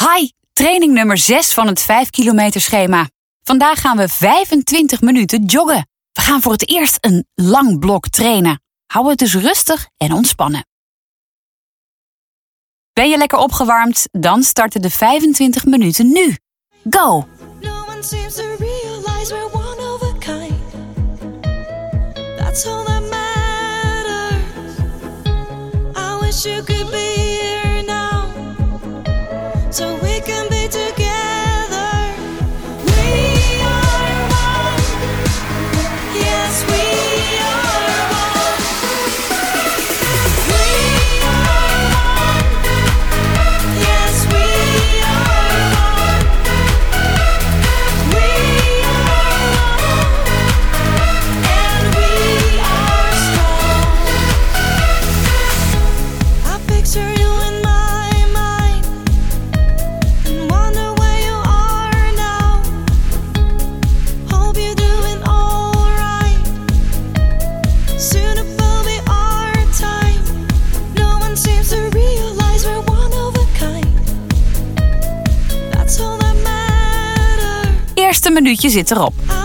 Hi, training nummer 6 van het 5 kilometer schema. Vandaag gaan we 25 minuten joggen. We gaan voor het eerst een lang blok trainen. Hou het dus rustig en ontspannen. Ben je lekker opgewarmd? Dan starten de 25 minuten nu. Go! No So we zit erop.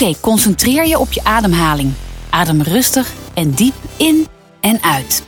Oké, concentreer je op je ademhaling. Adem rustig en diep in en uit.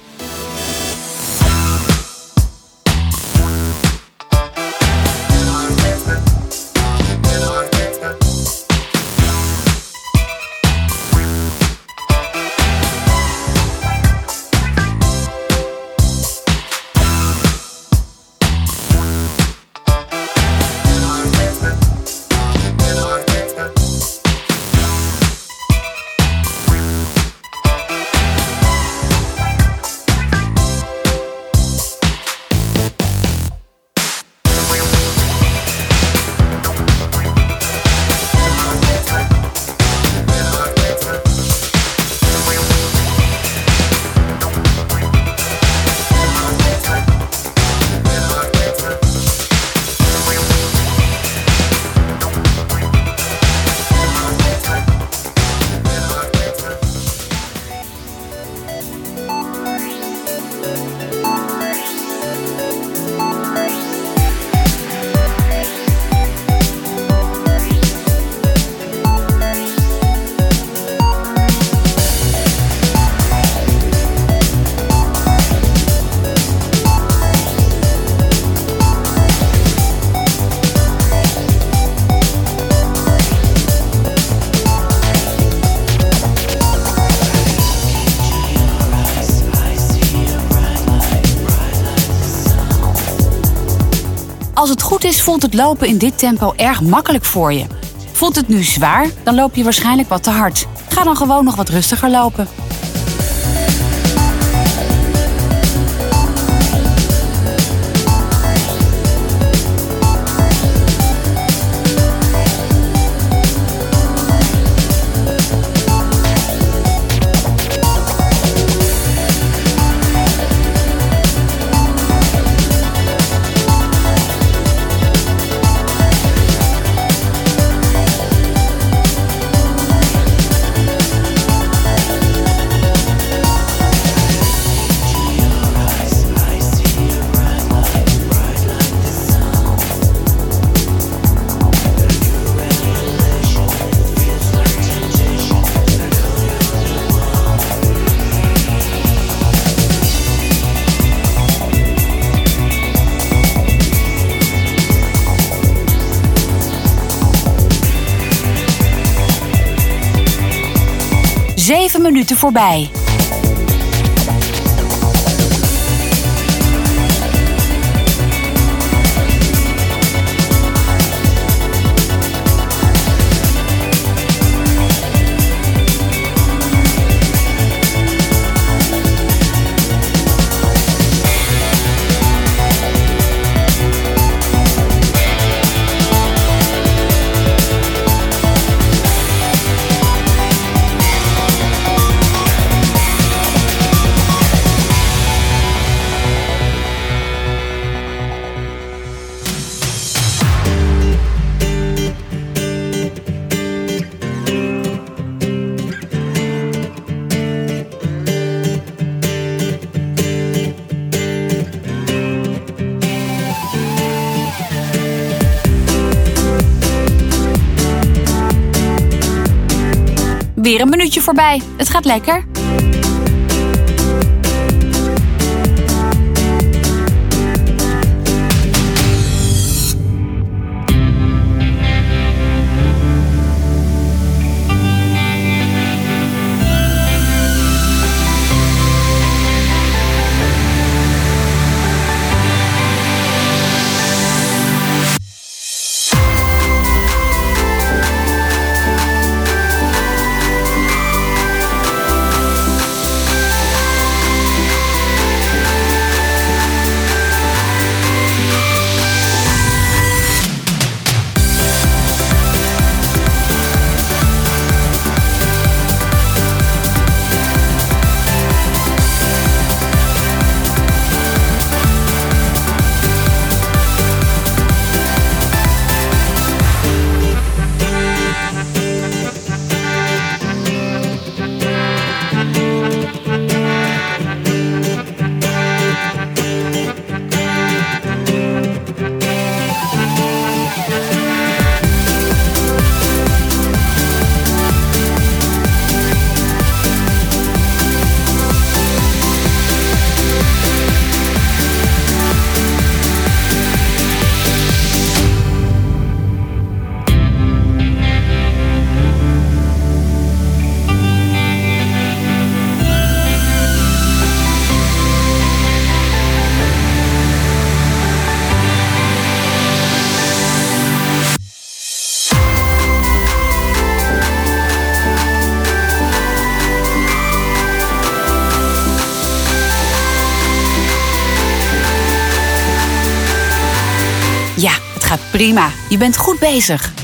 Is, voelt het lopen in dit tempo erg makkelijk voor je. Voelt het nu zwaar, dan loop je waarschijnlijk wat te hard. Ga dan gewoon nog wat rustiger lopen. Zeven minuten voorbij. Een minuutje voorbij. Het gaat lekker. Prima. Je bent goed bezig.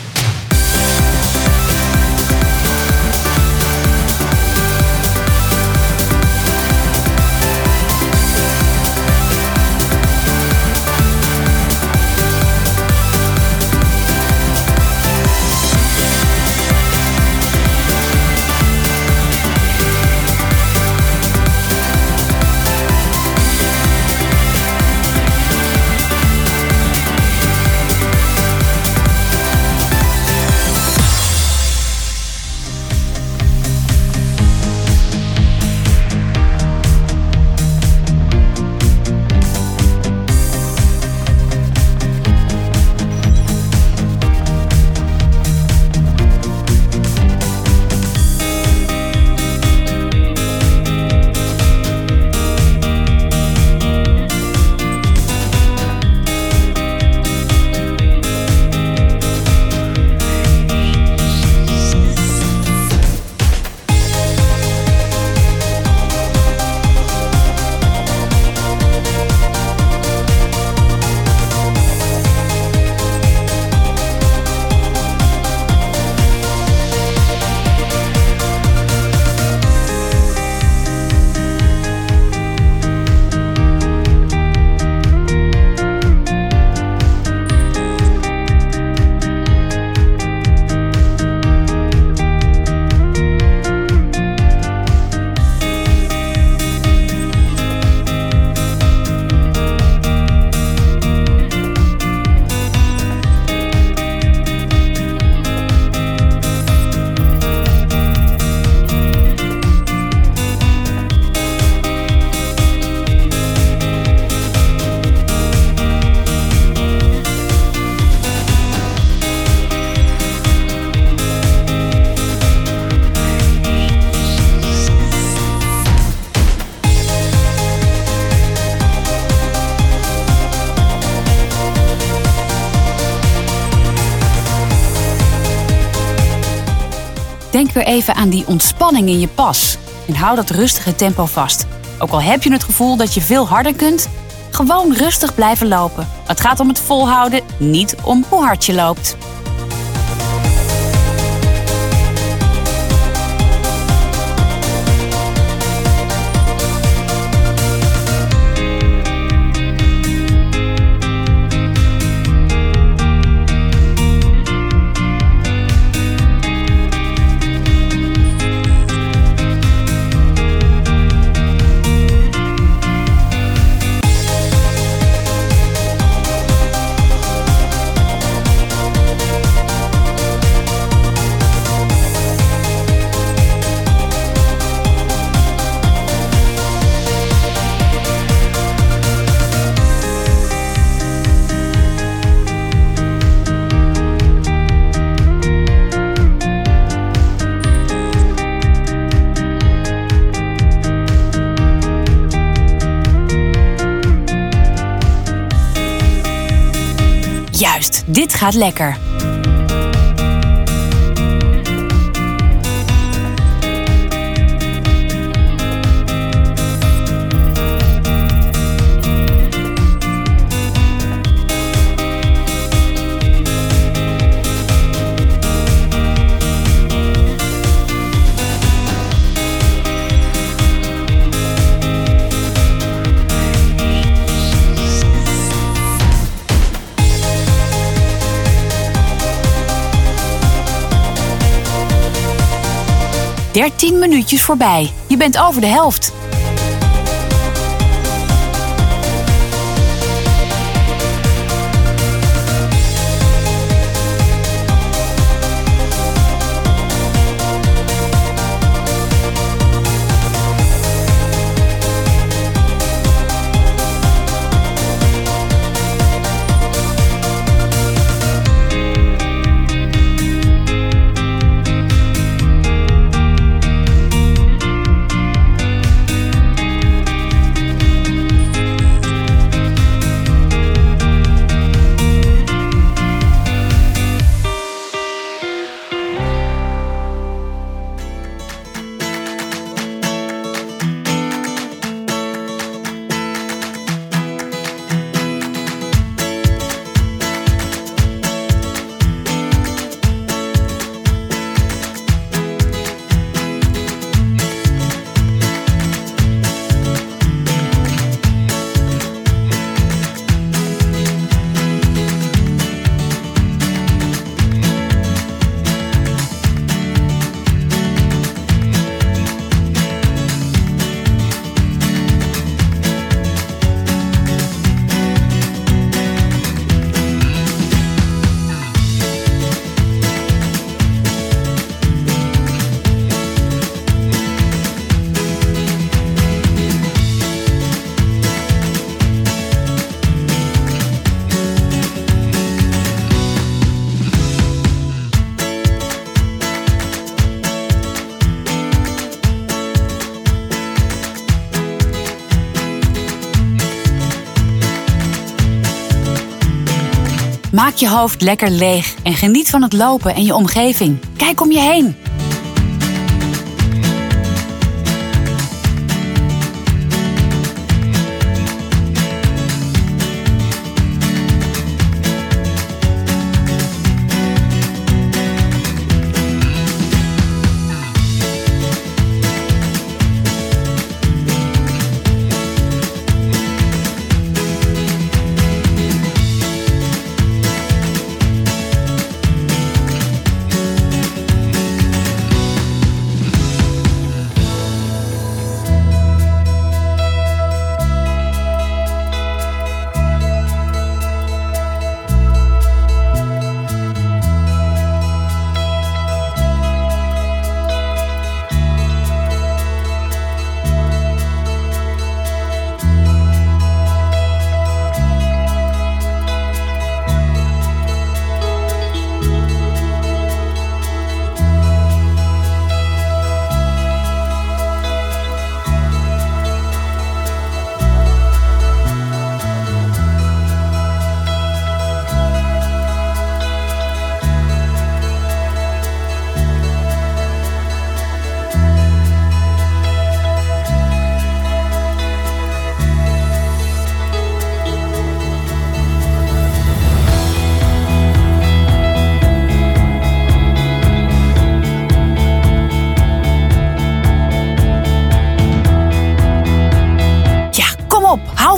Even aan die ontspanning in je pas en hou dat rustige tempo vast. Ook al heb je het gevoel dat je veel harder kunt, gewoon rustig blijven lopen. Het gaat om het volhouden, niet om hoe hard je loopt. Juist, dit gaat lekker. Dertien minuutjes voorbij. Je bent over de helft. Maak je hoofd lekker leeg en geniet van het lopen en je omgeving. Kijk om je heen.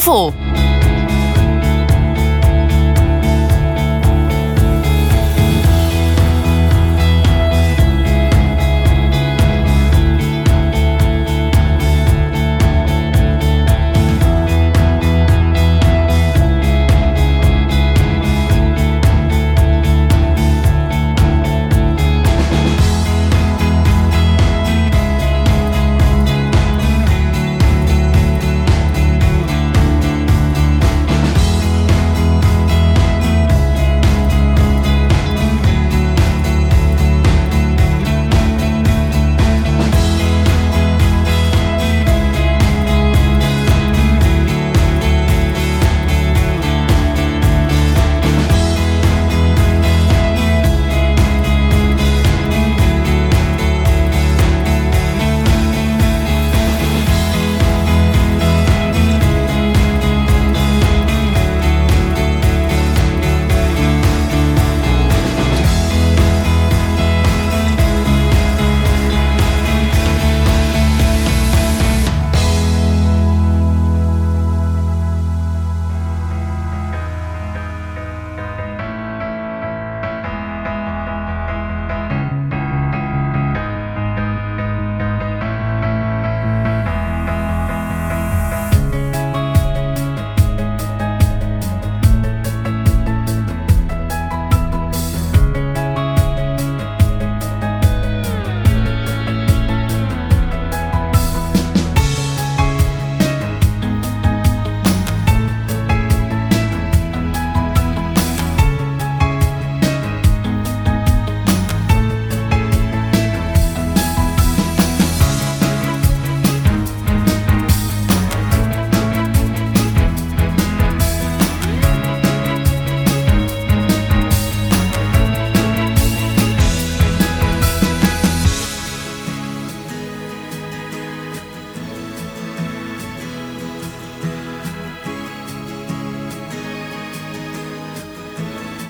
Vol.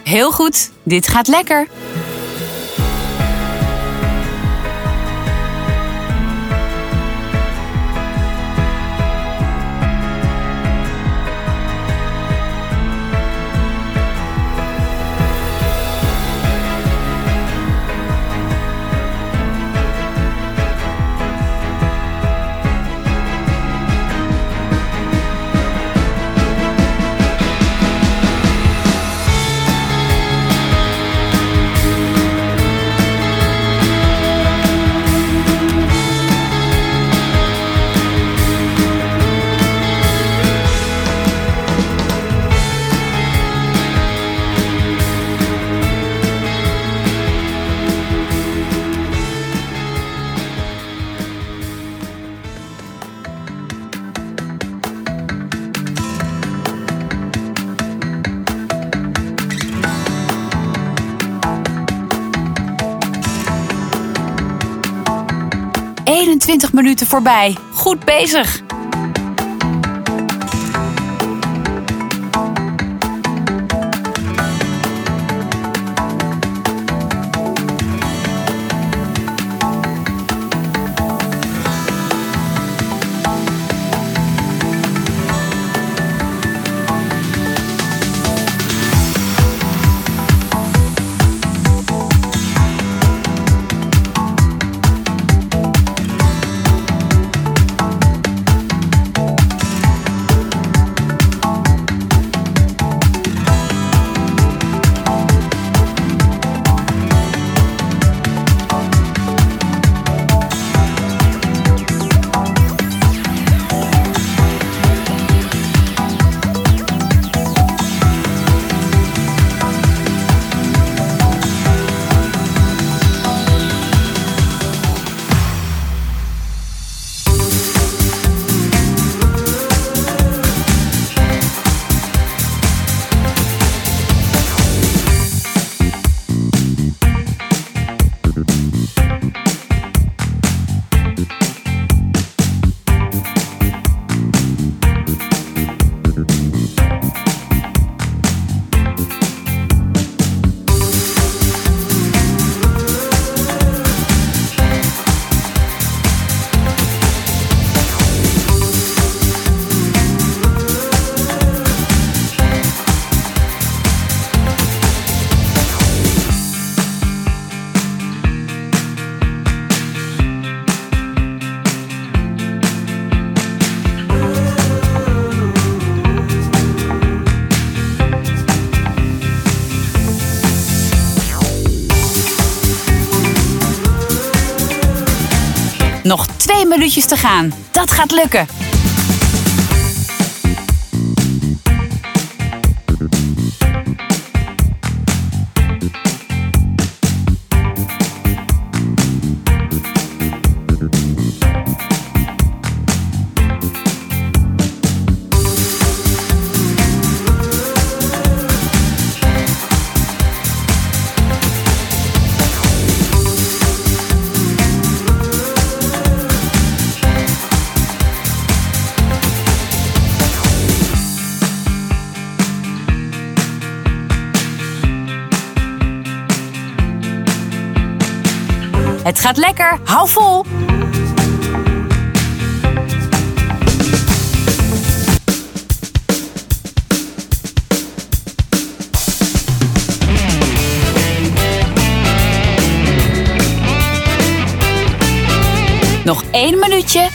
Heel goed, dit gaat lekker. ...21 minuten voorbij. Goed bezig. Nog twee minuutjes te gaan. Dat gaat lukken. Lekker. Hou vol. Nog één minuutje.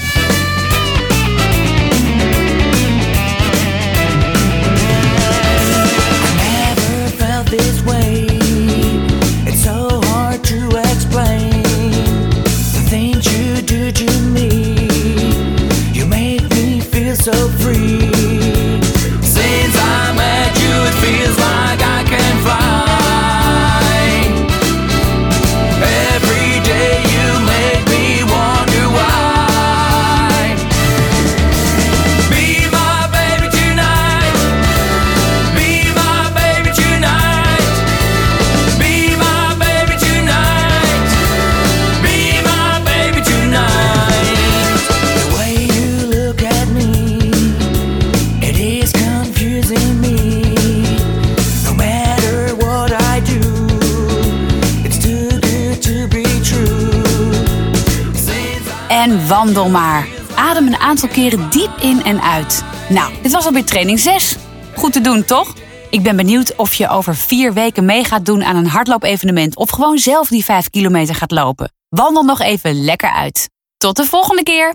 Wandel maar. Adem een aantal keren diep in en uit. Nou, dit was alweer training 6. Goed te doen, toch? Ik ben benieuwd of je over vier weken mee gaat doen aan een hardloopevenement... of gewoon zelf die 5 kilometer gaat lopen. Wandel nog even lekker uit. Tot de volgende keer!